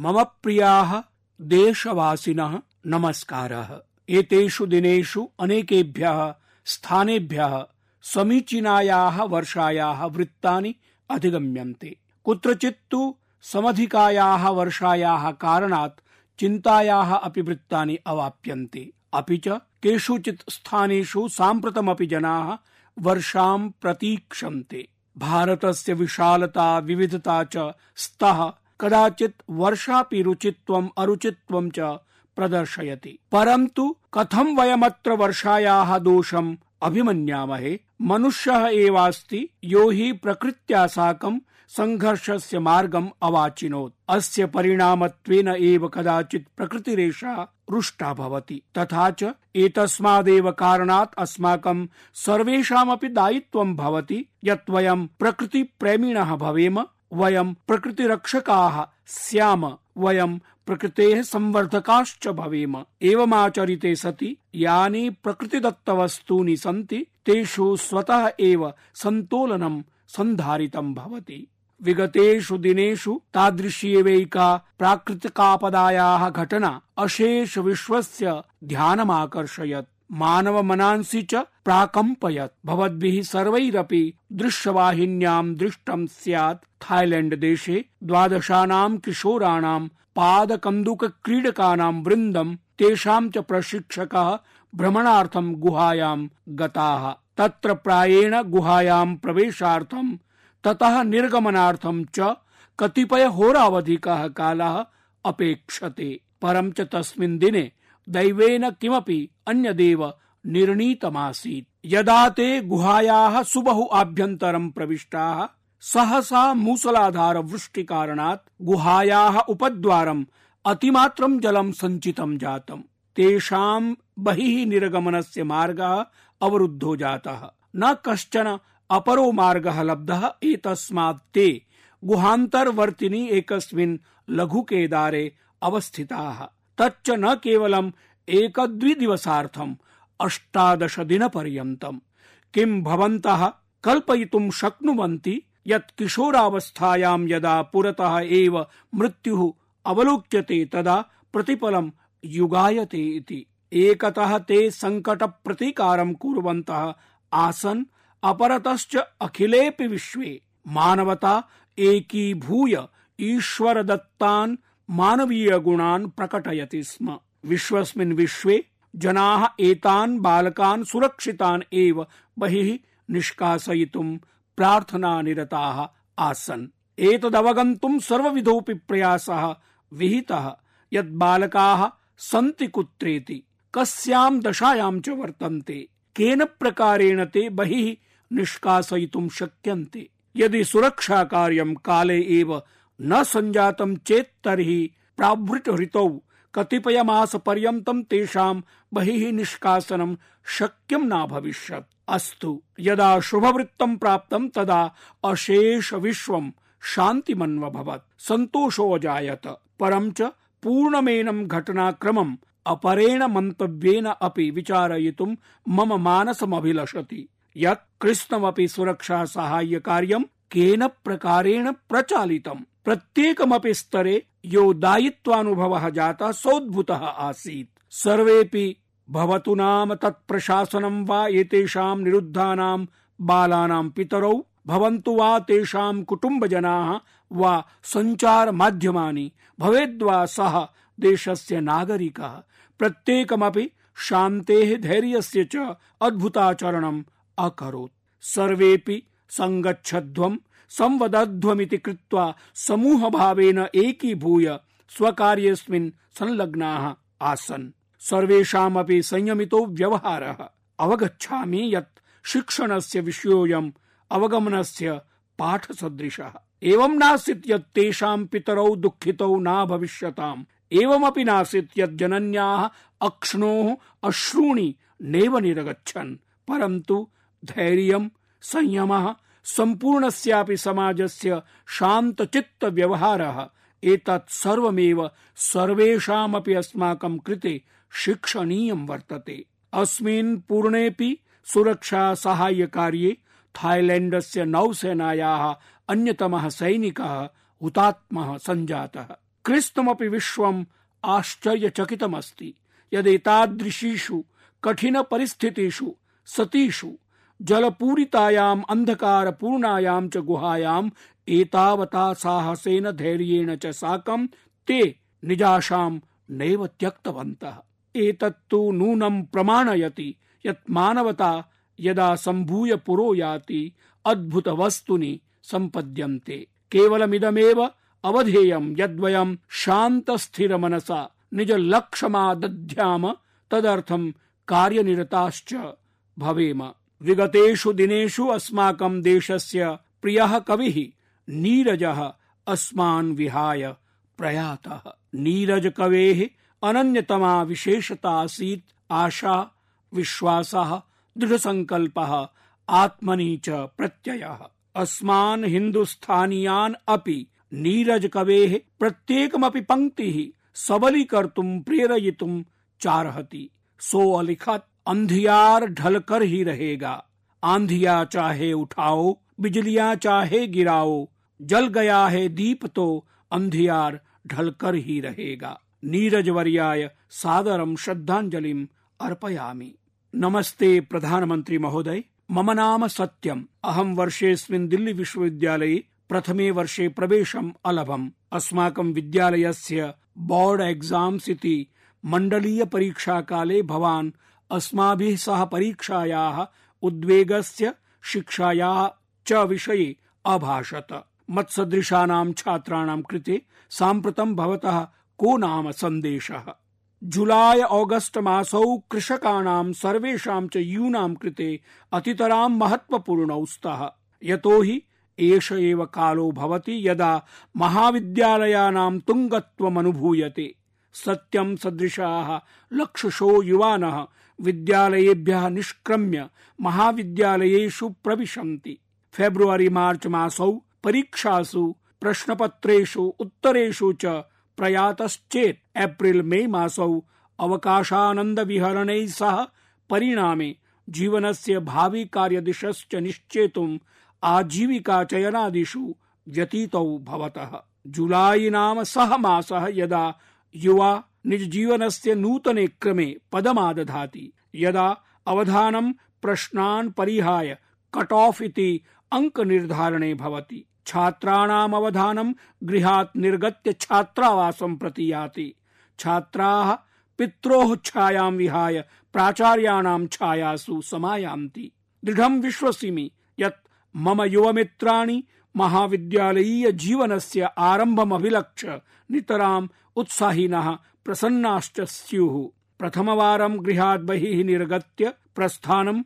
मम प्रियाः देशवासिनः नमस्कारः। एतेषु दिनेषु अनेकेभ्यः स्थानेभ्यः समीचीनायाः वर्षायाः वृत्तानि अधिगम्यन्ते। कुत्रचित्तु समधिकायाः वर्षायाः कारणात् चिन्तायाः अपि वृत्तानि अवाप्यन्ते। अपि च केषुचित् स्थानेषु साम्प्रतमपि जनाः वर्षां प्रतीक्षन्ते। भारतस्य विशालता, विविधता च स्तः कदाचित् वर्षापि रुचित्वम् अरुचित्वं च प्रदर्शयति। परन्तु कथं वयमत्र वर्षायाः दोषम् अभिमन्यामहे? मनुष्यः एवास्ति, यो हि प्रकृत्या साकं संघर्षस्य मार्गम् अवाचिनोत्। अस्य परिणामत्वेन एव कदाचित् प्रकृतिरेषा रुष्टा भवति। तथा च एतस्मादेव कारणात् अस्माकं सर्वेषामपि दायित्वं भवति, यत् वयं प्रकृतिप्रेमिणः भवेम। वयं प्रकृतिरक्षकाः। स्याम वयं प्रकृतेः संवर्धकाश्च भवेम। एवमाचरिते सति, यानि प्रकृतिदत्तवस्तूनि सन्ति, तेषु स्वतः एव सन्तोलनं सन्धारितं भवति। विगतेषु दिनेषु तादृश्येवैका प्राकृतिकापदायाः घटना अशेष विश्वस्य ध्यानमाकर्षयत्। मानव मनांसि च प्राकम्पयत्। भवद्भिः सर्वैरपि दृश्यवाहिन्यां दृष्टं स्यात्। थाईलैंड देशे द्वादशानां किशोराणां पादकन्दुक क्रीडकानां वृन्दं, तेषां च प्रशिक्षकः भ्रमणार्थं गुहायां गताः। तत्र प्रायेण गुहायां प्रवेशार्थं, ततः निर्गमनार्थं च कतिपय होरावधिकः कालः अपेक्षते। परं च तस्मिन् दिने दैवेन किमपि अन्यदेव निर्णीतमासीत्। यदा ते गुहायाः सुबहु आभ्यन्तरं प्रविष्टाः, सहसा मूसलाधार वृष्टि कारणात् गुहायाः उपद्वारम् अतिमात्रं जलं सञ्चितं जातम्। तेषां बहिः निर्गमनस्य मार्गः अवरुद्धो जातः। न कश्चन अपरो मार्गः लब्धः, एतस्मात् ते गुहान्तर्वर्तिनि एकस्मिन् लघुकेदारे अवस्थिताः। तच्च न केवलम् एकद्विदिवसार्थम् अष्टादश दिनपर्यन्तम् किं भवन्तः कल्पयितुं शक्नुवन्ति यत् किशोरावस्थायां यदा पुरतः एव मृत्युः अवलोक्यते तदा प्रतिपलं युगायते इति। एकतः ते सङ्कट प्रतीकारं कुर्वन्तः आसन्, अपरतश्च अखिलेऽपि विश्वे। मानवता एकीभूय ईश्वर दत्तान् मानवीय गुणान् प्रकटयति स्म। विश्वस्मिन् विश्वे जनाः एतान् बालकान् सुरक्षितान् एव बहिः निष्कासयितुं प्रार्थनानिरताः आसन्। एतदवगन्तुं सर्वविधोऽपि प्रयासः विहितः। यत् बालकाः सन्ति कुत्रेति, कस्यां दशायां च वर्तन्ते, केन प्रकारेण ते बहिः निष्कासयितुं शक्यन्ते। यदि सुरक्षा कार्यं काले एव न सञ्जातं चेत् तर्हि प्रावृट ऋतौ कतिपय मास पर्यन्तं तेषां बहिः निष्कासनं शक्यं न भविष्यत्। अस्तु। यदा शुभवृत्तं प्राप्तं तदा अशेष विश्वं शान्तिमन्वभवत् सन्तोषोऽजायत परं च पूर्णमेनं घटनाक्रमम् अपरेण मन्तव्येन अपि विचारयितुं मम मानसमभिलषति। यत् कृष्णमपि सुरक्षा साहाय्य कार्यं केन प्रकारेण प्रचालितम्। प्रत्येकमपि स्तरे यो दायित्वानुभवः जातः, सोद्भूतः आसीत्। सर्वेऽपि, भवतु नाम तत्प्रशासनं वा एतेषां निरुद्धानां बालानां पितरौ, भवन्तु वा तेषां कुटुम्बजनाः वा सञ्चारमाध्यमानि, भवेद्वा सः देशस्य नागरिकः। प्रत्येकमपि शान्तेः धैर्यस्य च अद्भुताचरणम् अकरोत्। सर्वेऽपि सङ्गच्छध्वम् संवदध्वमिति कृत्वा समूहभावेन एकीभूय स्वकार्येऽस्मिन् संलग्नाः आसन्। सर्वेषामपि संयमितो व्यवहारः। अवगच्छामि यत् शिक्षणस्य विषयोऽयम् अवगमनस्य पाठसदृशः। एवं नासीत् यत् तेषां पितरौ दुःखितौ न भविष्यताम् एवमपि नासीत् यत् जनन्याः अक्ष्णोः अश्रूणि नैव निरगच्छन्। परन्तु धैर्यं, संयमः सम्पूर्णस्यापि समाजस्य शान्तचित्त व्यवहारः एतत् सर्वमेव सर्वेषामपि अस्माकं कृते शिक्षणीयं वर्तते। अस्मिन् पूर्णेऽपि सुरक्षा साहाय्य कार्ये थाईलैण्डस्य नौसेनायाः अन्यतमः सैनिकः हुतात्मः सञ्जातः। क्रिस्तमपि विश्वम् आश्चर्यचकितमस्ति। यदेतादृशीषु कठिन परिस्थितिषु सतीषु जलपूरितायाम्, अन्धकारपूर्णायाम् च गुहायाम्, एतावता साहसेन धैर्येण च साकम्, ते निजाशाम् नैव त्यक्तवन्तः। एतत्तु नूनं प्रमाणयति, यत् मानवता यदा सम्भूय पुरो याति अद्भुतवस्तुनि सम्पद्यन्ते। केवलमिदमेव अवधेयम् यद्वयम् शान्तस्थिरमनसा निजलक्ष्यमादध्याम तदर्थम् कार्यनिरताश्च भवेम। विगतेषु दिनेषु अस्माकम् देशस्य प्रियः कविः नीरजः अस्मान् विहाय प्रयातः। नीरज कवेः अनन्यतमा विशेषता आसीत्। आशा, विश्वासः दृढसङ्कल्पः आत्मनि च प्रत्ययः। अस्मान् हिन्दुस्थानीयान् अपि नीरज कवेः प्रत्येकमपि पङ्क्तिः सबलीकर्तुम् प्रेरयितुम् चारहति। सो अलिखत। अंधियार ढलकर ही रहेगा। आंधिया चाहे उठाओ, बिजलियाँ चाहे गिराओ। जल गया है दीप तो अंधियार ढलकर ही रहेगा। नीरज वर्याय, सादरम श्रद्धांजलिम अर्पयामि। नमस्ते प्रधानमंत्री महोदय। मम नाम सत्यम। अहम वर्षेऽस्मिन् दिल्ली विश्वविद्यालये प्रथमे वर्षे प्रवेशम् अलभम्। अस्माकं विद्यालयस्य बोर्ड एग्जाम्स् इति परीक्षा काले भवान् अस्माभिः सह परीक्षायाः उद्वेगस्य शिक्षायाः च विषये अभाषत। मत्सदृशानां छात्राणां कृते साम्प्रतं भवतः को नाम सन्देशः? जुलाई, ऑगस्ट मासौ कृषकाणां, सर्वेषां च यूनां कृते अतितरां महत्वपूर्णौ स्तः। यतो एष एव कालो भवति यदा महाविद्यालयानां तुङ्गत्वमनुभूयते। सत्यं सदृशाः लक्षशो युवानः विद्यालयेभ्यः निष्क्रम्य महाविद्यालयेषु प्रविशन्ति। फेब्रुवरी, मार्च मासौ परीक्षासु, प्रश्नपत्रेषु, उत्तरेषु च प्रयातश्चेत्। एप्रिल, मे मासौ अवकाशानन्दविहरणैः सह परिणामे जीवनस्य भावि कार्यदिशश्च निश्चेतुम् आजीविका चयनादिषु व्यतीतौ भवतः। जुलाई नाम सः मासः यदा युवा निज जीवनस्य नूतने क्रमे पदमादधाति। यदा अवधानं प्रश्नान् परिहाय कट ऑफ़ इति अंक निर्धारणे भवति। छात्राणाम् अवधानं गृहात् निर्गत्य छात्रावासं प्रति याति छात्राः पित्रोः छायां विहाय प्राचार्याणां छायासु समायान्ति। दृढं विश्वसिमि यत् मम युवमित्राणि महाविद्यालयीय जीवनस्य आरम्भमभिलक्ष्य नितराम् उत्साहिनः प्रसन्नाश्च स्युः। प्रथमवारं गृहात् बहिः निर्गत्य प्रस्थानं,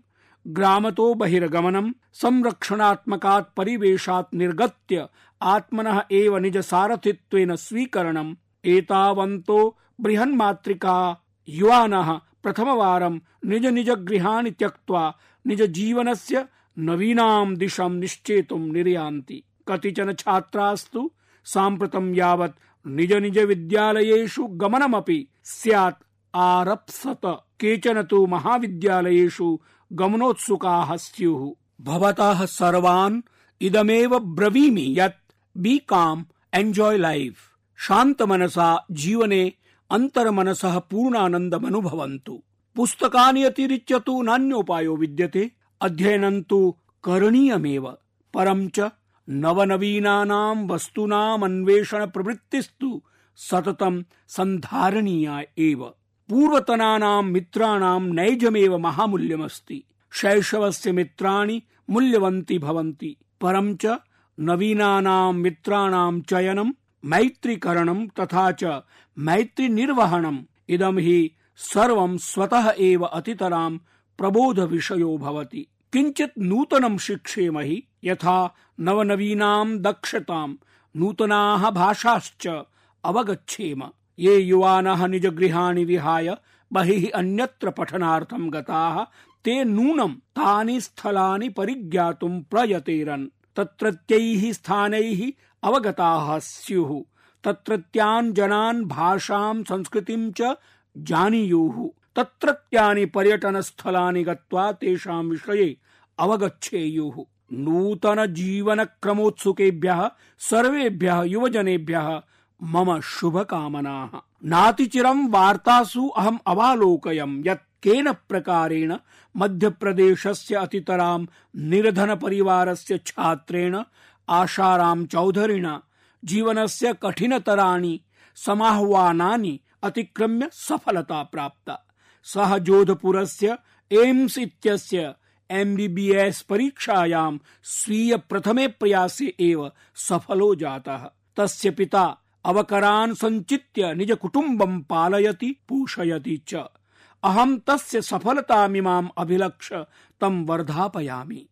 ग्रामतो बहिर्गमनं, संरक्षणात्मकात् परिवेशात् निर्गत्य आत्मनः एव निज सारथित्वेन स्वीकरणम्। एतावन्तो बृहन्मात्रिका युवानः प्रथमवारं निज निज गृहाणि त्यक्त्वा निज जीवनस्य नवीनां दिशं निश्चेतुं निर्यान्ति। कतिचन छात्रास्तु साम्प्रतं यावत् निज निज विद्यालयेषु गमनमपि स्यात् आरप्सत। केचन तु महाविद्यालयेषु गमनोत्सुकाः स्युः। भवतः सर्वान् इदमेव ब्रवीमि यत् बी काम एन्जॉय लाइफ शान्तमनसा जीवने अन्तर्मनसः पूर्णानन्दमनुभवन्तु। पुस्तकानि अतिरिच्य तु नान्योपायो विद्यते। अध्ययनं तु करणीयमेव। परं च नवनवीनानां वस्तूनाम् अन्वेषण प्रवृत्तिस्तु सततं सन्धारणीया एव। पूर्वतनानां मित्राणां नैजमेव महामूल्यमस्ति। शैशवस्य मित्राणि मूल्यवन्ति भवन्ति। परं च नवीनानां मित्राणां चयनं, मैत्रीकरणं तथा च मैत्रीनिर्वहणम्, इदं हि सर्वं स्वतः एव अतितरां प्रबोध विषयो भवति। किञ्चित् नूतनं शिक्षेम हि यथा नवनवीनां दक्षतां, नूतनाः भाषाश्च अवगच्छेम। ये युवानः निज गृहाणि विहाय बहिः अन्यत्र पठनार्थं गताः, ते नूनं तानि स्थलानि परिज्ञातुं प्रयतेरन्। तत्रत्यैः स्थानैः अवगताः स्युः। तत्रत्यान् जनान् भाषां संस्कृतिं च जानीयुः। तत्रत्यानि पर्यटनस्थलानि गत्वा तेषां विषये अवगच्छेयुः। नूतन जीवन क्रमोत्सुकेभ्यः सर्वेभ्यः, युवजनेभ्यः मम शुभकामनाः। नातिचिरं वार्तासु अहम् अवालोकयम् यत् केन प्रकारेण मध्यप्रदेशस्य अतितरां निर्धनपरिवारस्य छात्रेण आशाराम चौधरिणा जीवनस्य कठिनतराणि, समाह्वानानि अतिक्रम्य सफलता प्राप्ता। सः जोधपुरस्य एम्स इत्यस्य एमबीबीएस परीक्षायां स्वीय प्रथमे प्रयासे एव सफलो जातः। तस्य पिता अवकरान् सञ्चित्य निज कुटुम्बं पालयति, पोषयति च। अहं तस्य सफलतामिमाम् अभिलक्ष्य तं वर्धापयामि।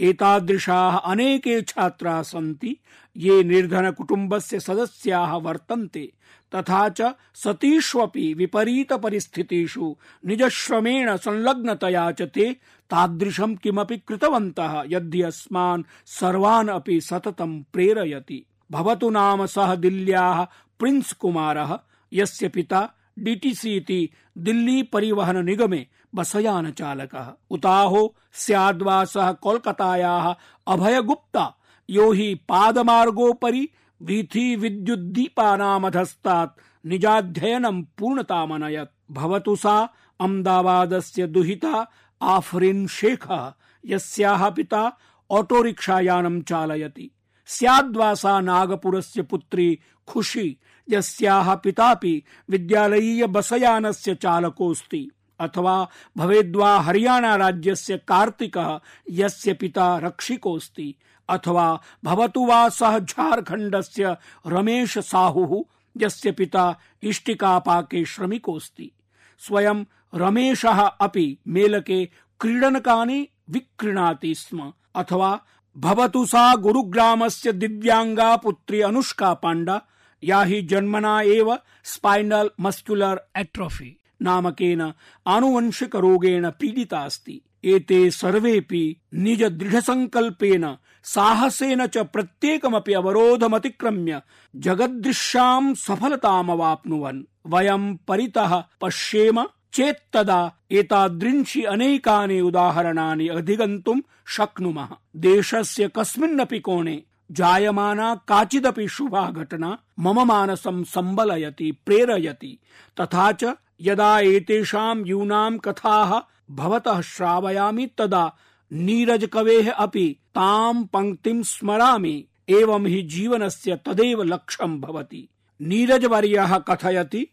एतादृशाः अनेके छात्राः सन्ति, ये निर्धन कुटुम्बस्य सदस्याः वर्तन्ते। तथा च सतीष्वपि विपरीत परिस्थितिषु निजश्रमेण संलग्नतया च ते तादृशं किमपि कृतवन्तः यद्धि अस्मान् सर्वान् अपि सततं प्रेरयति। भवतु नाम सः दिल्ल्याः प्रिन्स् कुमारः, यस्य पिता डीटीसी इति दिल्ली परिवहन निगमे बसयान चालकः उताहो स्याद्वा सः कोलकातायाः अभय गुप्ता यो हि पादमार्गोपरि वीथि विद्युद्दीपानामधस्तात् निजाध्ययनं पूर्णतामनयत्। भवतु सा अहमदाबादस्य दुहिता आफरीन शेखः, यस्याः पिता ऑटोरिक्षायानं चालयति। स्याद्वा सा नागपुरस्य पुत्री खुशी, यस्याः पितापि विद्यालयीय बसयानस्य चालकोऽस्ति। अथवा भवेद्वा हरियाणा राज्यस्य कार्तिकः, यस्य पिता रक्षिकोऽस्ति। अथवा भवतु वा सः झारखण्डस्य रमेश साहुः, यस्य पिता इष्टिकापाके श्रमिकोऽस्ति। स्वयं रमेशः अपि मेलके क्रीडनकानि विक्रीणाति स्म। अथवा भवतु सा गुरुग्रामस्य दिव्यांगा पुत्री अनुष्का पाण्डा, या हि जन्मना एव स्पाइनल मस्क्युलर एट्रोफी नामकेन आनुवंशिक रोगेण पीडिता अस्ति एते सर्वेपि निज दृढ संकल्पेन साहसेन च प्रत्येकमपि अवरोधमतिक्रम्य जगदृश्यां सफलतामवाप्नुवन्। वयं परितः पश्येम चेत्तदा एतादृंशि अनेकानि उदाहरणानि अधिगन्तुं शक्नुमः। देशस्य कस्मिन्नपि कोणे जायमाना काचिदपि शुभा घटना मम मानसं सम्बलयति प्रेरयति, तथा च यदा एतेषां यूनां कथाः भवतः श्रावयामि तदा नीरज कवेः अपि तां पंक्तिं स्मरामि, एवं हि जीवनस्य तदेव लक्ष्यं भवति। नीरज वर्यः कथयति,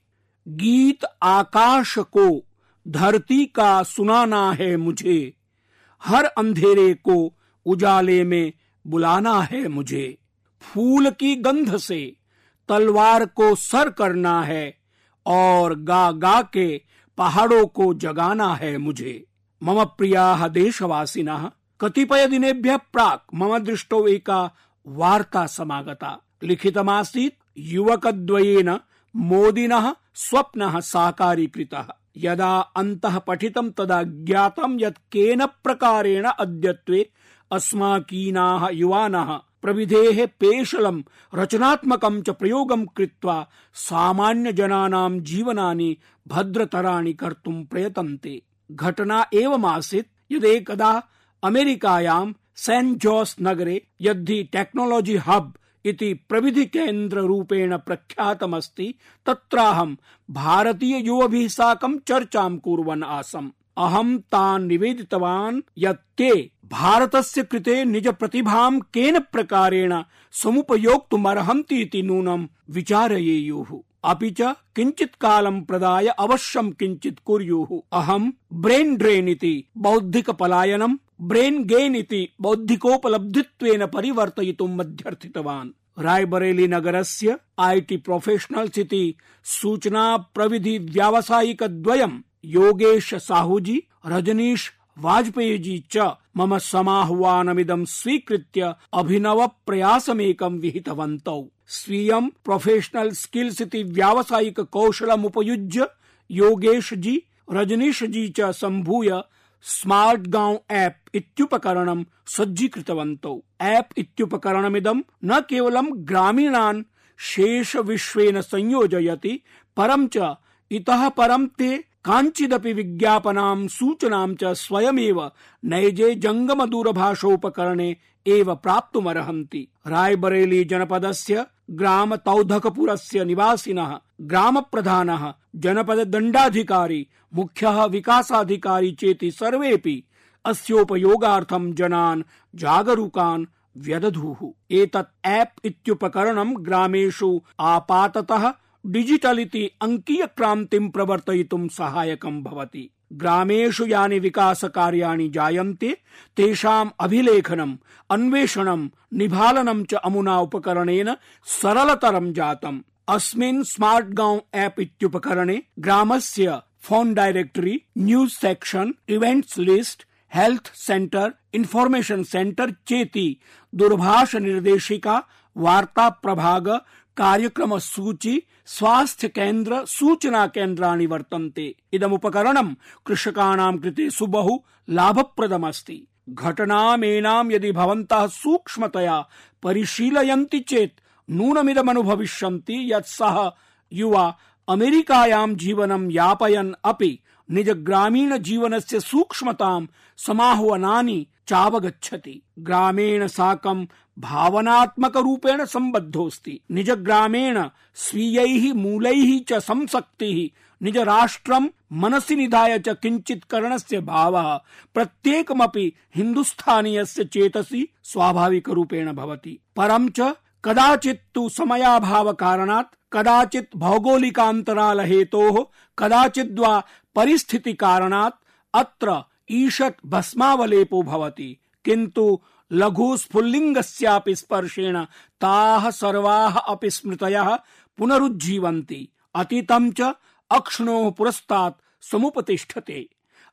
गीत आकाश को, धरती का सुनाना है मुझे। हर अंधेरे को उजाले में बुलाना है मुझे। फूल की गंध से तलवार को सर करना है और गा गा के पहाड़ों को जगाना है मुझे। मम प्रिया देशवासीन कतिपय दिनेभ्य प्राक मम दृष्टो एका वार्ता समागता। लिखितमासीत् युवकद्वयेन मोदिनः स्वप्नः साकारीकृतः। यदा अन्तः पठितं तदा ज्ञातं यत् केन प्रकारेण अद्यत्वे प्रविधेः पेशलं रचनात्मकं च प्रयोगं कृत्वा सामान्यजनानां जीवनानि भद्रतराणि कर्तुं प्रयतन्ते। घटना एवमासीत् यदेकदा अमेरिकायां सेंट जोस् नगरे यद्धि टेक्नोलॉजी हब इति रूपेण प्रख्यातमस्ति तत्राहं भारतीय युवभिः साकं चर्चां कुर्वन् आसम्। अहं तान् निवेदितवान् यत् ते भारतस्य कृते निज प्रतिभां केन प्रकारेण समुपयोक्तुमर्हन्ति इति नूनं विचारयेयुः। अपि च किञ्चित् कालं प्रदाय अवश्यं किञ्चित् कुर्युः। अहं ब्रेन् ड्रेन् इति बौद्धिक पलायनं ब्रेन् गेन् इति बौद्धिकोपलब्धित्वेन परिवर्तयितुं मध्यर्थितवान्। रायबरेली नगरस्य आईटी प्रोफेशनल्स् इति सूचना प्रविधि व्यावसायिक द्वयम् योगेश साहू जी रजनीश वाजपेयी जी च मम समाह्वानमिदं स्वीकृत्य अभिनव प्रयासमेकं विहितवन्तौ। स्वीयं प्रोफेशनल स्किल्स इति व्यावसायिक कौशलमुपयुज्य योगेश जी रजनीश जी च सम्भूय स्मार्ट गाँव ऐप इत्युपकरणं सज्जीकृतवन्तौ। ऐप इत्युपकरणमिदं न केवलं ग्रामीणान् शेष विश्वेन संयोजयति, परं च इतः परं ते काञ्चिदपि विज्ञापनां, सूचनां च स्वयमेव नैजे जङ्गम दूरभाषोपकरणे एव प्राप्तुमर्हन्ति। रायबरेली जनपदस्य ग्राम तौधकपुरस्य निवासिनः ग्राम प्रधानः जनपद दण्डाधिकारी, मुख्यः विकासाधिकारी चेति सर्वेऽपि अस्योपयोगार्थं जनान् जागरूकान् व्यदधुः। एतत् ऐप् इत्युपकरणं ग्रामेषु आपाततः डिजिटल इति अङ्कीय क्रान्तिं प्रवर्तयितुं सहायकं भवति। ग्रामेषु यानि विकासकार्याणि जायन्ते, तेषाम् अभिलेखनम् अन्वेषणम् निभालनं च अमुना उपकरणेन सरलतरं जातम्। अस्मिन् स्मार्ट् गाँव ऐप् इत्युपकरणे ग्रामस्य phone directory news section events list health centre information centre चेति दूरभाष निर्देशिका वार्ता प्रभाग कार्यक्रम सूची स्वास्थ्य केन्द्र सूचना केन्द्राणि वर्तन्ते। इदमुपकरणं कृषकाणां कृते सुबहु लाभप्रदमस्ति। घटनामेनां यदि भवन्तः सूक्ष्मतया परिशीलयन्ति चेत् नूनमिदमनुभविष्यन्ति यत् सः युवा अमेरिकायां जीवनं यापयन् अपि निज ग्रामीण जीवनस्य सूक्ष्मतां समाह्वनानि चावगच्छति। ग्रामेण साकं भावनात्मक रूपेण सम्बद्धोऽस्ति। निज ग्रामेण स्वीयैः मूलैः च संसक्तिः निज राष्ट्रं मनसि निधाय च किञ्चित् करणस्य भावः, प्रत्येकमपि हिन्दुस्थानीयस्य चेतसि स्वाभाविकरूपेण भवति। परं च कदाचित् तु समयाभाव कारणात् कदाचित् भौगोलिकान्तराल हेतोः कदाचिद् वा परिस्थिति कारणात् अत्र ईषत् भस्मावलेपो भवति। किन्तु लघु स्फुल्लिङ्गस्यापि स्पर्शेण ताः सर्वाः अपि स्मृतयः पुनरुज्जीवन्ति। अतीतं च अक्ष्णोः पुरस्तात् समुपतिष्ठते।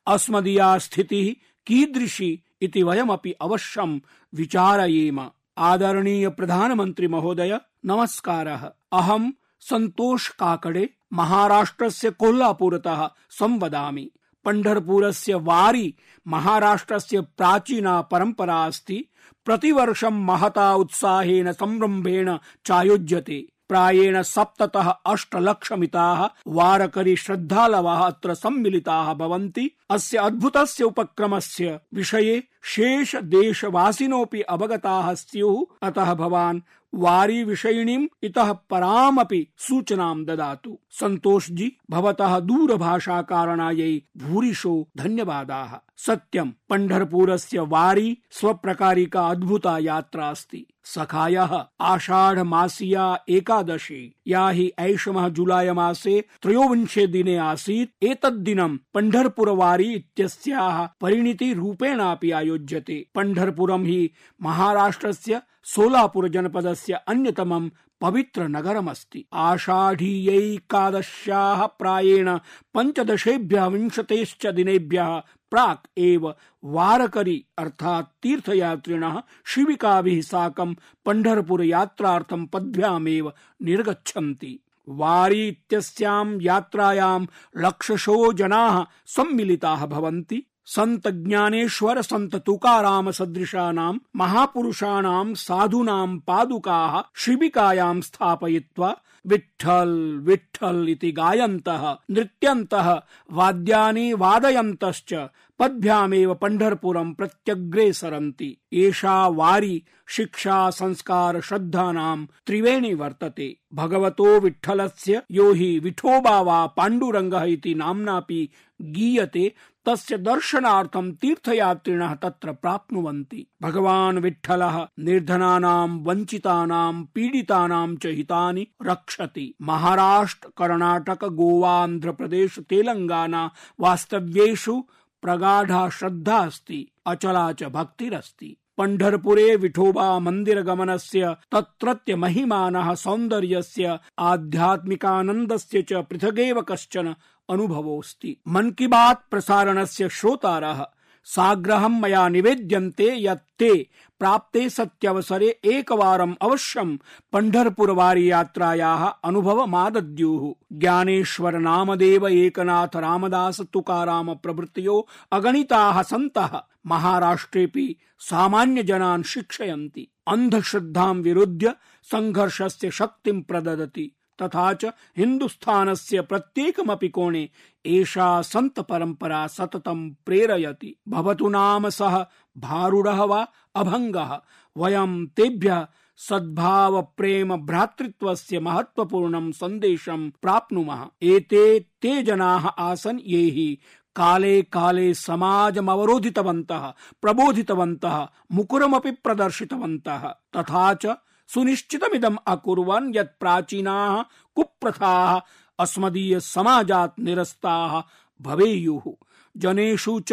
अस्मदीया स्थितिः कीदृशी इति वयमपि अवश्यं विचारयेम। आदरणीय प्रधानमंत्री महोदय, नमस्कार। अहम संतोष काकडे महाराष्ट्र महाराष्ट्रस्य कोल्हापुरतः संवदामि। पण्ढरपुरस्य वारी महाराष्ट्रस्य प्राचीना परम्परा अस्ति। प्रतिवर्षं महता उत्साहेन संरंभेण चायोज्यते। प्रायेण सप्ततः अष्टलक्षमिताः वारकरी श्रद्धालवः अत्र सम्मिलिताः भवन्ति। अस्य अद्भुतस्य उपक्रमस्य विषये शेष देशवासिनोऽपि अवगताः स्युः। अतः भवान् वारी विषयिणीम् इतः परामपि सूचनां ददातु। सन्तोष जी भवतः दूरभाषा कारणायै भूरिशो धन्यवादाः। सत्यं पण्ढरपुरस्य वारी स्वप्रकारिका अद्भुता यात्रा अस्ति। सखायः आषाढ मासिया एकादशी। या हि ऐषमः जुलाई मसे त्रयोविंशे दिने आसीत्। एतद्दिनं पण्ढरपुरवारी इत्यस्याः परिणितिरूपेणापि आयोज्यते। पण्ढरपुरं हि महाराष्ट्रस्य सोलापुर जनपदस्य अन्यतमं पवित्र नगरमस्ति आषाढीयैकादश्याः प्रायेण पञ्चदशेभ्यः विंशतेश्च दिनेभ्यः प्राक् एव वारकरी अर्थात् तीर्थयात्रिणः शिविकाभिः साकं पण्ढरपुर यात्रार्थं पद्भ्यामेव निर्गच्छन्ति। वारी इत्यस्यां यात्रायां लक्षशो जनाः सम्मिलिताः भवन्ति। संत ज्ञानेश्वर संत तुकाराम सदृशानां, महापुरुषाणां, साधूनां पादुकाः, शिबिकायां स्थापयित्वा विठ्ठल विठ्ठल इति गायन्तः, नृत्यन्तः, वाद्यानि वादयन्तश्च, पद्भ्यामेव पण्ढरपुरं प्रत्यग्रेसरन्ति एषा वारी शिक्षा, संस्कार, श्रद्धानां त्रिवेणी वर्तते। भगवतो विठ्ठलस्य यो हि विठोबा वा पाण्डुरङ्गः इति नाम्नापि गीयते। तस्य दर्शनार्थं तीर्थयात्रिणः तत्र प्राप्नुवन्ति। भगवान् विठ्ठलः निर्धनानां, वञ्चितानां, पीडितानां च हितानि रक्षति। महाराष्ट्र, कर्णाटक गोवान्ध्र प्रदेश तेलङ्गाना वास्तव्येषु प्रगाढा श्रद्धा अस्ति, अचला च भक्तिरस्ति। पण्ढरपुरे विठोबा मंदिर गमनस्य तत्रत्य महिमानः सौन्दर्यस्य, आध्यात्मिकानन्दस्य च पृथगेव कश्चन अनुभवोऽस्ति। मन की बात प्रसारणस्य श्रोतारः, साग्रहं मया निवेद्यन्ते यत् ते प्राप्ते सत्यवसरे एकवारम् अवश्यं पण्ढरपुरवारी यात्रायाः अनुभवमादद्युः। ज्ञानेश्वर नामदेव एकनाथ रामदास तुकाराम प्रभृतयो अगणिताः सन्तः, महाराष्ट्रेऽपि सामान्य जनान् शिक्षयन्ति। अन्धश्रद्धां विरुध्य सङ्घर्षस्य शक्तिं प्रददति। तथा च हिन्दुस्थानस्य प्रत्येकमपि कोणे एषा सन्त परम्परा सततं प्रेरयति। भवतु नाम सः भारूडः वा अभङ्गः। वयं तेभ्यः सद्भाव प्रेम भ्रातृत्वस्य महत्वपूर्णं सन्देशं प्राप्नुमः। एते ते जनाः आसन् ये हि काले काले समाजमवरोधितवन्तः, प्रबोधितवन्तः, मुकुरमपि प्रदर्शितवन्तः। तथा च सुनिश्चितमिदम् अकुर्वन् यत् प्राचीनाः कुप्रथाः अस्मदीय समाजात् निरस्ताः भवेयुः। जनेषु च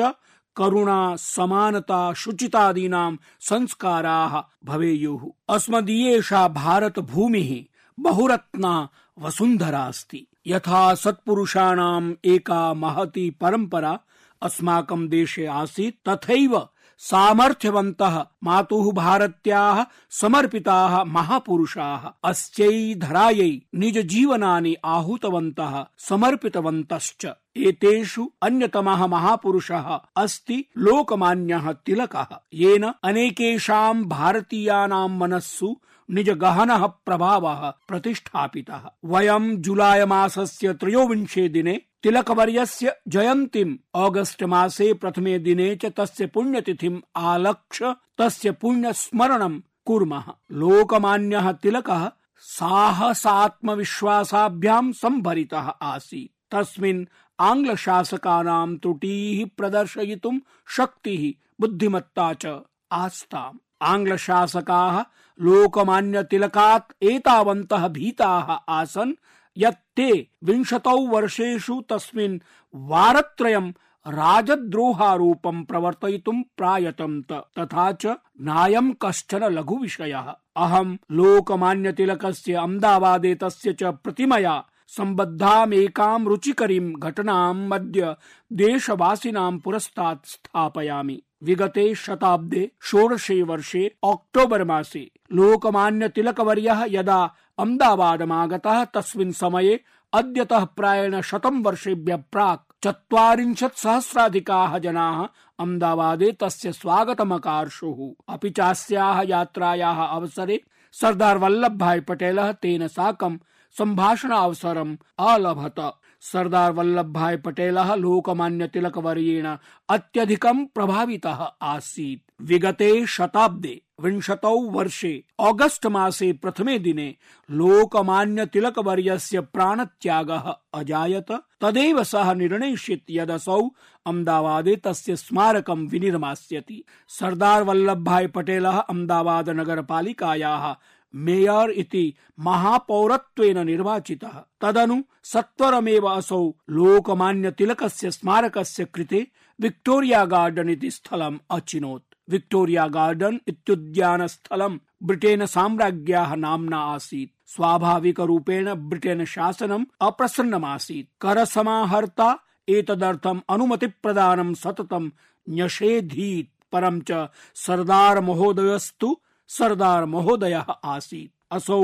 करुणा, समानता, शुचितादीनां संस्काराः भवेयुः। अस्मदीयेषा भारत भूमिः बहुरत्ना वसुन्धरा अस्ति यथा सत्पुरुषाणाम् एका महती परम्परा अस्माकं देशे आसीत्, तथैव सामर्थ्यवन्तः मातुः भारत्याः समर्पिताः महापुरुषाः। अस्यै धरायै निज जीवनानि आहूतवन्तः, समर्पितवन्तश्च। एतेषु अन्यतमः महापुरुषः अस्ति लोकमान्यः तिलकः। येन अनेकेषां भारतीयानां मनस्सु निज गहनः प्रभावः प्रतिष्ठापितः। वयं जुलाई मासस्य त्रयोविंशे दिने तिलकवर्यस्य जयन्तीम् ऑगस्ट मासे प्रथमे दिने च तस्य पुण्यतिथिम् आलक्ष्य तस्य पुण्यस्मरणं कुर्मः। लोकमान्यः तिलकः साहसात्मविश्वासाभ्यां सम्भरितः आसीत्। तस्मिन् आङ्ग्लशासकानां त्रुटीः प्रदर्शयितुं शक्तिः, बुद्धिमत्ता च आस्ताम्। आङ्ग्लशासकाः लोकमान्यतिलकात् एतावन्तः भीताः आसन्, यत् ते विंशतौ वर्षेषु तस्मिन् वारत्रयं राजद्रोहारूपं प्रवर्तयितुं प्रायतन्त, तथा च नायं कश्चन लघुविषयः। अहं लोकमान्यतिलकस्य अहमदाबादे तस्य च प्रतिमया सम्बद्धामेकां रुचिकरीं घटनां मध्य देशवासिनां पुरस्तात् स्थापयामि। विगते शताब्दे षोडशे वर्षे अक्टोबर मासे लोकमान्य तिलकवर्यः यदा अहमदाबादमागतः, तस्मिन् समये अद्यतः प्रायेण शतं वर्षेभ्यः प्राक् चत्वारिंशत् सहस्राधिकाः जनाः अहमदाबादे तस्य स्वागतमकार्षुः। अपि चास्याः यात्रायाः अवसरे सरदार वल्लभ भाई पटेलः तेन साकं सम्भाषणावसरम् अलभत सरदार वल्लभ भाई पटेलः लोकमान्य तिलक वर्येण अत्यधिकं प्रभावितः आसीत्। विगते शताब्दे, विंशतौ वर्षे, ऑगस्ट मासे प्रथमे दिने लोकमान्य तिलक वर्यस्य प्राणत्यागः अजायत। तदेव सः निर्णयिष्यत् यदसौ अहमदाबादे तस्य स्मारकं विनिर्मास्यति। सरदार वल्लभ भाई पटेलः अहमदाबाद नगरपालिकायाः मेयर इति महापौरत्वेन निर्वाचितः। तदनु सत्वरमेव असौ लोकमान्य तिलकस्य स्मारकस्य कृते विक्टोरिया गार्डन इति स्थलम् अचिनोत्। विक्टोरिया गार्डन इत्युद्यान स्थलं ब्रिटेन साम्राज्ञ्याः नाम्ना आसीत्। स्वाभाविक रूपेण ब्रिटेन शासनम् अप्रसन्नमासीत्। कर समाहर्ता एतदर्थम् अनुमति प्रदानं सततं न्यषेधीत्। परं च सरदार महोदयस्तु सरदार महोदय आसीत्। असौ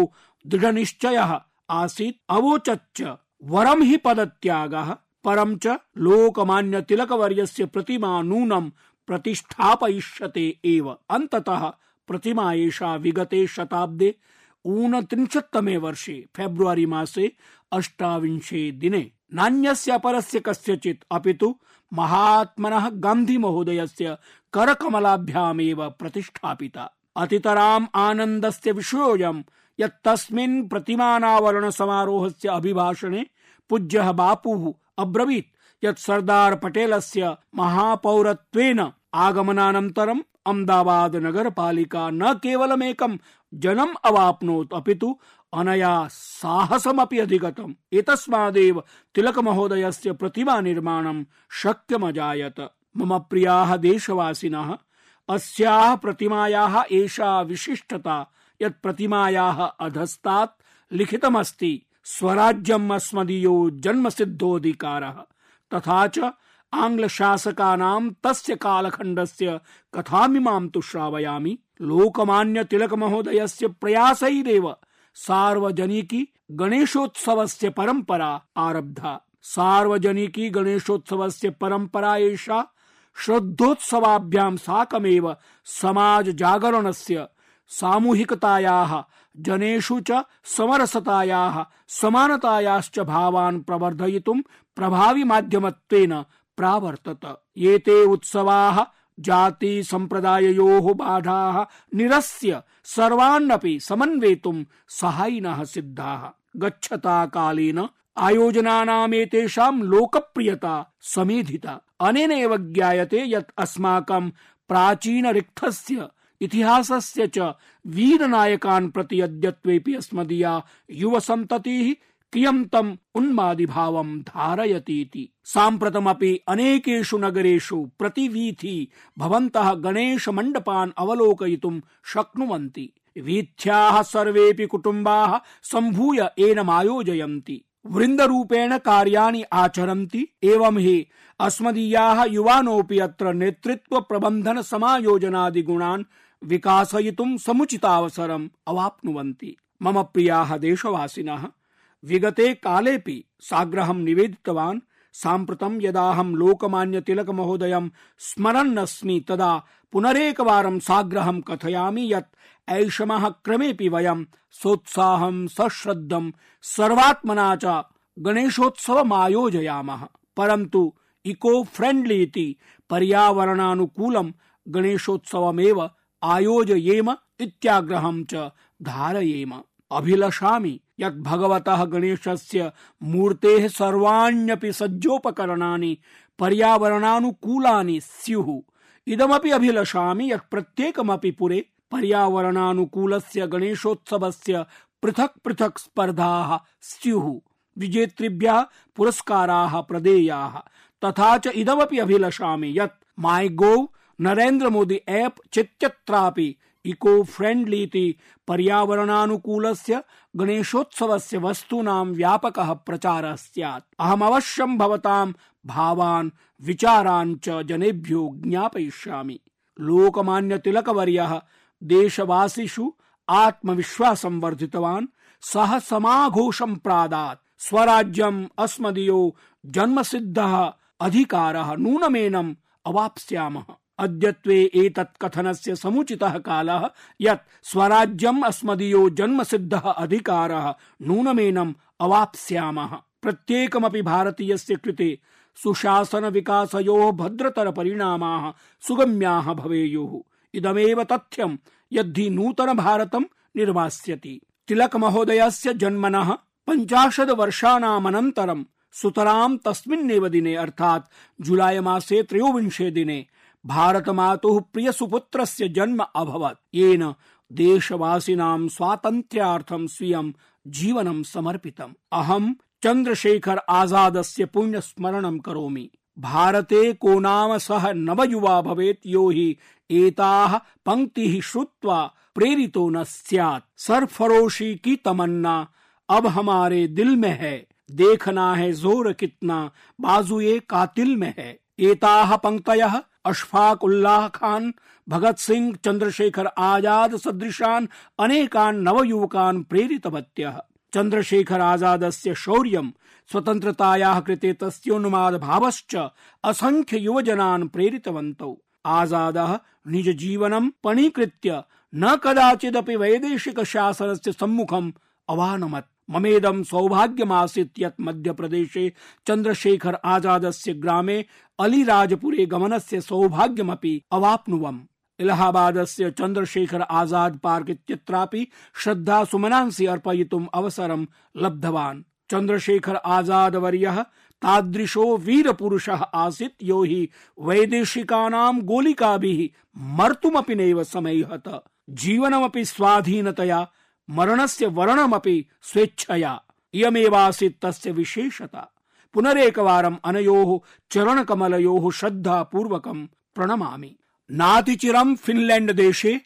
दृढ़ निश्चय आसीत् वरम हि पदत्यागः। परं च लोकमान्य वर्यस्य प्रतिमा नूनं प्रतिष्ठापयिष्यते एव। प्रतिमा एषा विगते शताब्दे ऊनत्रिंशत्तमे वर्षे फेब्रुवरी मासे अष्टाविंशे दिने नान्यस्य अपरस्य कस्यचित् अपितु महात्मनः गान्धी महोदयस्य करकमलाभ्यामेव प्रतिष्ठापिता। अतितराम् आनन्दस्य विषयोऽयम्। यत् तस्मिन् प्रतिमानावरण समारोहस्य अभिभाषणे पूज्यः बापुः अब्रवीत्। यत् सरदार पटेलस्य महापौरत्वेन आगमनानन्तरम् अहमदाबाद नगरपालिका न केवलमेकं जनम् अवाप्नोत् अपितु अनया साहसमपि अधिगतम्। एतस्मादेव तिलकमहोदयस्य प्रतिमा निर्माणं शक्यमजायत। मम प्रियाः देशवासिनः अस्याः प्रतिमायाः एषा विशिष्टता, यत् प्रतिमायाः अधस्तात् लिखितमस्ति, स्वराज्यम् अस्मदीयो जन्मसिद्धोऽधिकारः। तथा च आङ्ग्लशासकानां तस्य कालखण्डस्य कथामिमां तु श्रावयामि। लोकमान्य तिलक महोदयस्य प्रयासैरेव सार्वजनिकी गणेशोत्सवस्य परम्परा आरब्धा। सार्वजनिकी गणेशोत्सवस्य परम्परा एषा श्रद्धोत्सवाभ्यां साकमेव समाज जागरणस्य सामूहिकतायाः, जनेषु च समरसतायाः, समानतायाश्च भावान् प्रवर्धयितुं प्रभावी माध्यमत्वेन प्रावर्तत। एते उत्सवाः जाति सम्प्रदाययोः बाधाः निरस्य सर्वान्नपि समन्वेतुं सहायिनः सिद्धाः। गच्छता कालेन आयोजनानामेतेषां लोकप्रियता समेधिता। अनेन एव ज्ञायते यत् अस्माकं प्राचीनरिक्थस्य इतिहासस्य च वीरनायकान् प्रति अद्यत्वेऽपि अस्मदीया युवसन्ततिः कियं तम् उन्मादिभावं धारयतीति। साम्प्रतमपि अनेकेषु नगरेषु प्रतिवीथि भवन्तः गणेशमण्डपान् अवलोकयितुं शक्नुवन्ति। वीथ्याः सर्वेऽपि कुटुम्बाः सम्भूय एनमायोजयन्ति। वृन्दरूपेण कार्याणि आचरन्ति। एवं हि अस्मदीयाः युवानोऽपि अत्र नेतृत्व प्रबन्धन समायोजनादि गुणान् विकासयितुं समुचितावसरम् अवाप्नुवन्ति। मम प्रियाः देशवासिनः, विगते कालेऽपि साग्रहं निवेदितवान् साम्प्रतं यदाहं लोकमान्य तिलक महोदयं स्मरन्नस्मि तदा पुनरेकवारं साग्रहं कथयामि यत् ऐषमः क्रमेऽपि वयं सोत्साहं सश्रद्धं सर्वात्मना च गणेशोत्सवमायोजयामः। परन्तु इको फ्रेण्ड्ली इति पर्यावरणानुकूलं गणेशोत्सवमेव आयोजयेम इत्याग्रहं च धारयेम। अभिलषामि। यत् भगवतः गणेशस्य मूर्तेः सर्वाण्यपि सज्जोपकरणानि, पर्यावरणानुकूलानि स्युः। इदमपि अभिलषामि यत् प्रत्येकमपि पुरे पर्यावरणानुकूलस्य गणेशोत्सवस्य पृथक् पृथक् स्पर्धाः स्युः। विजेतृभ्यः पुरस्काराः प्रदेयाः। तथा च इदमपि अभिलषामि यत् My Gov, Narendra Modi app चित्यत्रापि eco friendly इति पर्यावरणानुकूलस्य गणेशोत्सवस्य वस्तूनां व्यापकः प्रचारः स्यात्। अहमवश्यं भवतां भावान्, विचारान् च जनेभ्यो ज्ञापयिष्यामि। लोकमान्य तिलकवर्यः देशवासिषु आत्मविश्वासं वर्धितवान्। सः समाघोषं प्रादात्। स्वराज्यम् अस्मदीयो जन्मसिद्धः अधिकारः नूनमेनम् अवाप्स्यामः। अद्यत्वे एतत् कथनस्य समुचितः कालः, यत् स्वराज्यम् अस्मदीयो जन्मसिद्धः अधिकारः, नूनमेनम् अवाप्स्यामः। प्रत्येकमपि भारतीयस्य कृते सुशासन विकासयोः भद्रतर परिणामाः सुगम्याः भवेयुः। इदमेव तथ्यं यद्धि नूतन भारतं निर्मास्यति तिलक महोदयस्य जन्मनः पञ्चाशत् वर्षाणामनन्तरं सुतरां तस्मिन्नेव दिने, अर्थात् जुलाई मासे त्रयोविंशे दिने भारत मातुः प्रिय सुपुत्रस्य जन्म अभवत्। येन देशवासिनां स्वातन्त्र्यार्थं स्वीयं जीवनं समर्पितम्। अहं चन्द्रशेखर आजादस्य पुण्य स्मरणं करोमि। भारते को नाम सह नवयुवा भवेत् यो हि एताः पंक्तिः श्रुत्वा प्रेरितो न स्यात्। सरफरोशी की तमन्ना, अब हमारे दिल में है। देखना है ज़ोर कितना, बाजुए कातिल में है। एताः पंक्तयः अशफाक उल्लाह खान, भगत सिंह, चंद्रशेखर आज़ाद सदृशान, अनेकान नवयुवकान चंद्रशेखर आजादस्य शौर्यं स्वतन्त्रतायाः कृते तस्योन्माद भावश्च असंख्य युवजनान् आजादः निज जीवनं पणीकृत्य न कदाचिदपि वैदेशिक शासनस्य सम्मुखम् अवानमत्। ममेदं सौभाग्यमासीत् मध्यप्रदेशे चन्द्रशेखर आजादस्य ग्रामे अलीराजपुरे गमनस्य सौभाग्यमपि अवाप्नुवम्। इलाहाबादस्य चन्द्रशेखर आज़ाद पार्क श्रद्धा सुमनांसि अर्पयितुम् अवसरं लब्धवान्। चन्द्रशेखर आज़ाद वर्यः तादृशो वीरपुरुषः आसीत् यो हि वैदेशिकानां गोलिकाभिः मर्तुमपि नैव समैहत जीवनमपि स्वाधीनतया मरणस्य वर्णमपि स्वेच्छया। इयमेवासीत् तस्य विशेषता। पुनरेकवारम् अनयोः चरणकमलयोः श्रद्धापूर्वकं प्रणमामि। नातिचिरं फिनलैंड देशे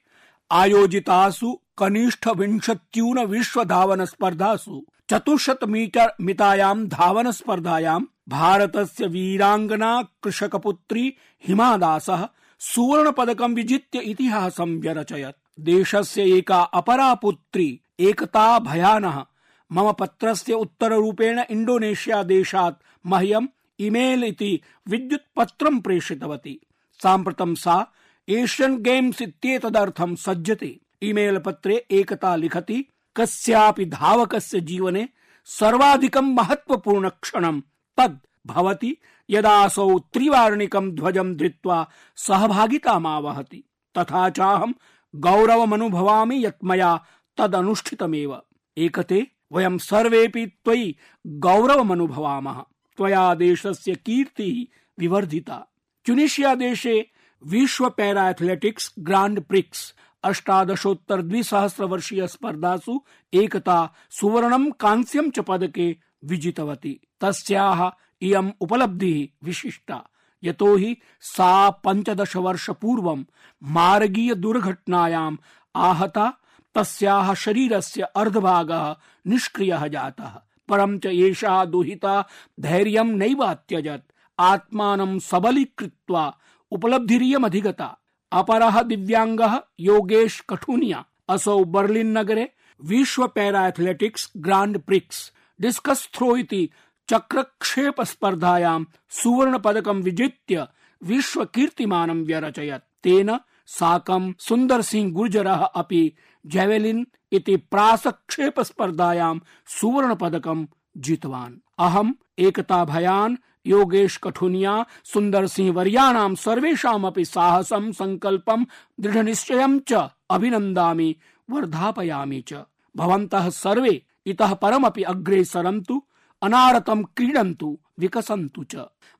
आयोजितासु कनिष्ठ विंशत्यून विश्व धावन स्पर्धासु चतुश्शत मीटर मितायां धावन स्पर्धायां भारतस्य वीराङ्गना कृषकपुत्री हिमा दासः सुवर्ण पदकं विजित्य इतिहासं व्यरचयत्। देशस्य एका अपरा पुत्री, एकता भयानः। मम पत्रस्य उत्तररूपेण इण्डोनेशिया देशात् मह्यम् ईमेल इति विद्युत् पत्रं प्रेषितवती। साम्प्रतं सा एशियन गेम्स इत्येतदर्थं सज्जते। ईमेल पत्रे एकता लिखति, कस्यापि धावकस्य जीवने सर्वाधिकं महत्वपूर्ण क्षणं तद् भवति यदासौ त्रिवार्णिकं ध्वजं धृत्वा सहभागितामावहति। तथा चाहं गौरवमनुभवामि यत् मया तदनुष्ठितमेव। एकते, वयं सर्वेपि त्वयि गौरवमनुभवामः। त्वया देशस्य कीर्तिः विवर्धिता। ट्यूनिशिया देशे विश्व पैरा एथलेटिक्स ग्रांड प्रिक्स अष्टादशोत्तर द्विसहस्र वर्षीय स्पर्धासु एकता सुवर्णं कांस्यं च पदके विजितवती। तस्याः इयम् उपलब्धिः विशिष्टा। यतो हि सा पञ्चदश वर्ष पूर्वं मार्गीय दुर्घटनायाम् आहता, तस्याः शरीरस्य अर्धभागः निष्क्रियः जातः। परं च एषा दुहिता धैर्यं नैवात्यजत् आत्मानं सबलीकृत्वा उपलब्धिरियमधिगता। अपरः दिव्यांगः योगेश कठुनिया। असौ बर्लिन नगरे विश्व Para Athletics Grand Prix. Discus throw इति चक्रक्षेप स्पर्धायां सुवर्ण पदकं विजित्य विश्व कीर्तिमानं व्यरचयत्। तेन साकं सुन्दर सिंह गुर्जरः अपि जेवेलिन इति प्रासक्षेप स्पर्धायां सुवर्ण पदकं जितवान्। अहम् एकता भयान् योगेश कठुनिया सुन्दर सिंह वर्याणां सर्वेषामपि साहसं, संकल्पं, दृढनिश्चयं च अभिनन्दामि, वर्धापयामि च। भवन्तः सर्वे इतः परमपि अग्रे सरन्तु अनारतं क्रीडन्तु, विकसन्तु च।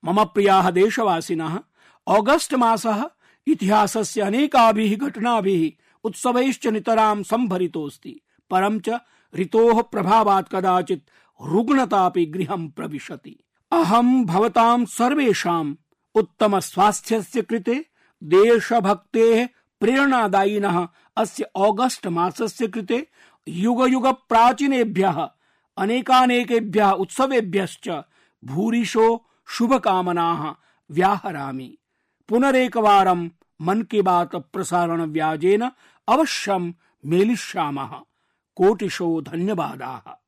मम प्रियाः देशवासिनः ऑगस्ट मासः इतिहासस्य अनेकाभिः घटनाभिः उत्सवैश्च नितरां सम्भरितोऽस्ति परं च ऋतोः प्रभावात् कदाचित् रुग्णतापि गृहं प्रविशति। अहं भवतां सर्वेषाम् उत्तम स्वास्थ्यस्य कृते देशभक्तेः प्रेरणादायिनः। अस्य ऑगस्ट मासस्य कृते युग युग प्राचीनेभ्यः अनेकानेकेभ्यः उत्सवेभ्यश्च भूरिशो शुभकामनाः व्याहरामि। पुनरेकवारं मन की बात प्रसारण व्याजेन अवश्यं मेलिष्यामः। कोटिशो धन्यवादाः।